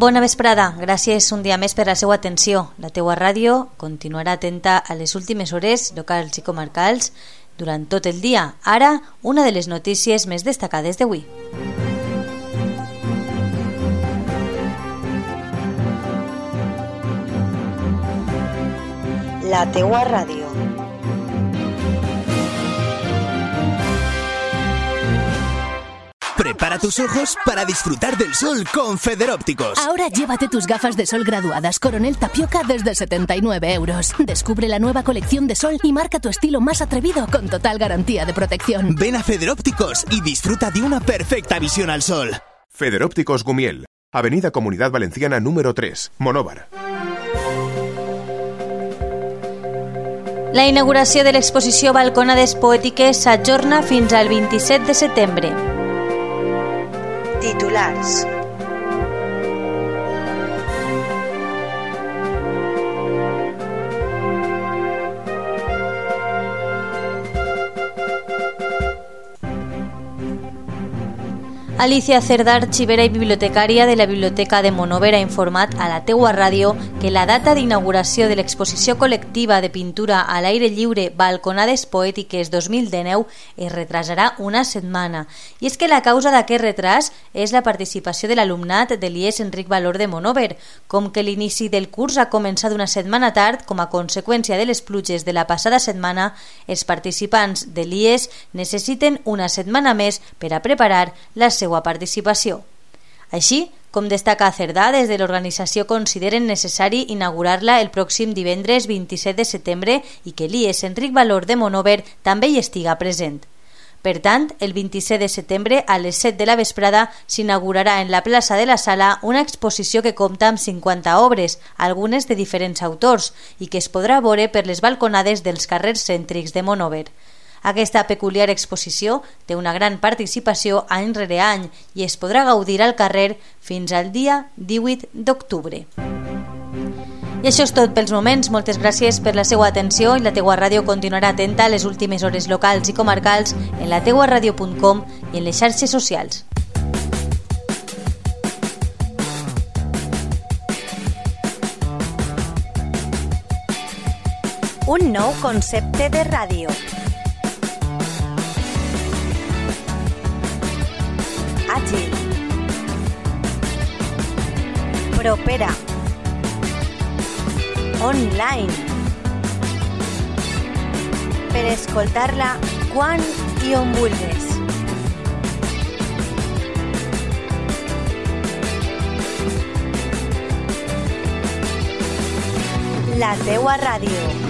bona vesprada. Gràcies un dia més per la seva atenció. La teua ràdio continuarà atenta a les últimes hores locals i comarcals durant tot el dia. Ara, una de les notícies més destacades d'avui. La teua ràdio. Prepara tus ojos para disfrutar del sol con Federópticos. Ahora llévate tus gafas de sol graduadas Coronel Tapioca desde 79 euros. Descubre la nueva colección de sol y marca tu estilo más atrevido con total garantía de protección. Ven a Federópticos y disfruta de una perfecta visión al sol. Federópticos Gumiel, Avenida Comunidad Valenciana número 3, Monóvar. La inauguració de l'exposició Balconades Poètiques s'ajorna fins al 27 de setembre. Titulars. Alicia Cerdà, arxivera i bibliotecària de la Biblioteca de Monover, ha informat a la teua ràdio que la data d'inauguració de l'exposició col·lectiva de pintura a l'aire lliure Balconades Poètiques 2019 es retrasarà una setmana. I és que la causa d'aquest retras és la participació de l'alumnat de l'IES Enric Valor de Monover, com que l'inici del curs ha començat una setmana tard com a conseqüència de les pluges de la passada setmana, els participants de l'IES necessiten una setmana més per a preparar la seva seva participació. Així, com destaca Cerdà, des de l'organització consideren necessari inaugurar-la el pròxim divendres 27 de setembre i que l'IES Enric Valor de Monover també hi estiga present. Per tant, el 27 de setembre a les 7 de la vesprada s'inaugurarà en la plaça de la Sala una exposició que compta amb 50 obres, algunes de diferents autors, i que es podrà veure per les balconades dels carrers cèntrics de Monover. Aquesta peculiar exposició té una gran participació any rere any i es podrà gaudir al carrer fins al dia 18 d'octubre. I això és tot pels moments. Moltes gràcies per la seva atenció i la teua ràdio continuarà atenta a les últimes hores locals i comarcals en la teuaradio.com i en les xarxes socials. Un nou concepte de ràdio. Propera, online, per escoltar-la quan i on. La teua ràdio.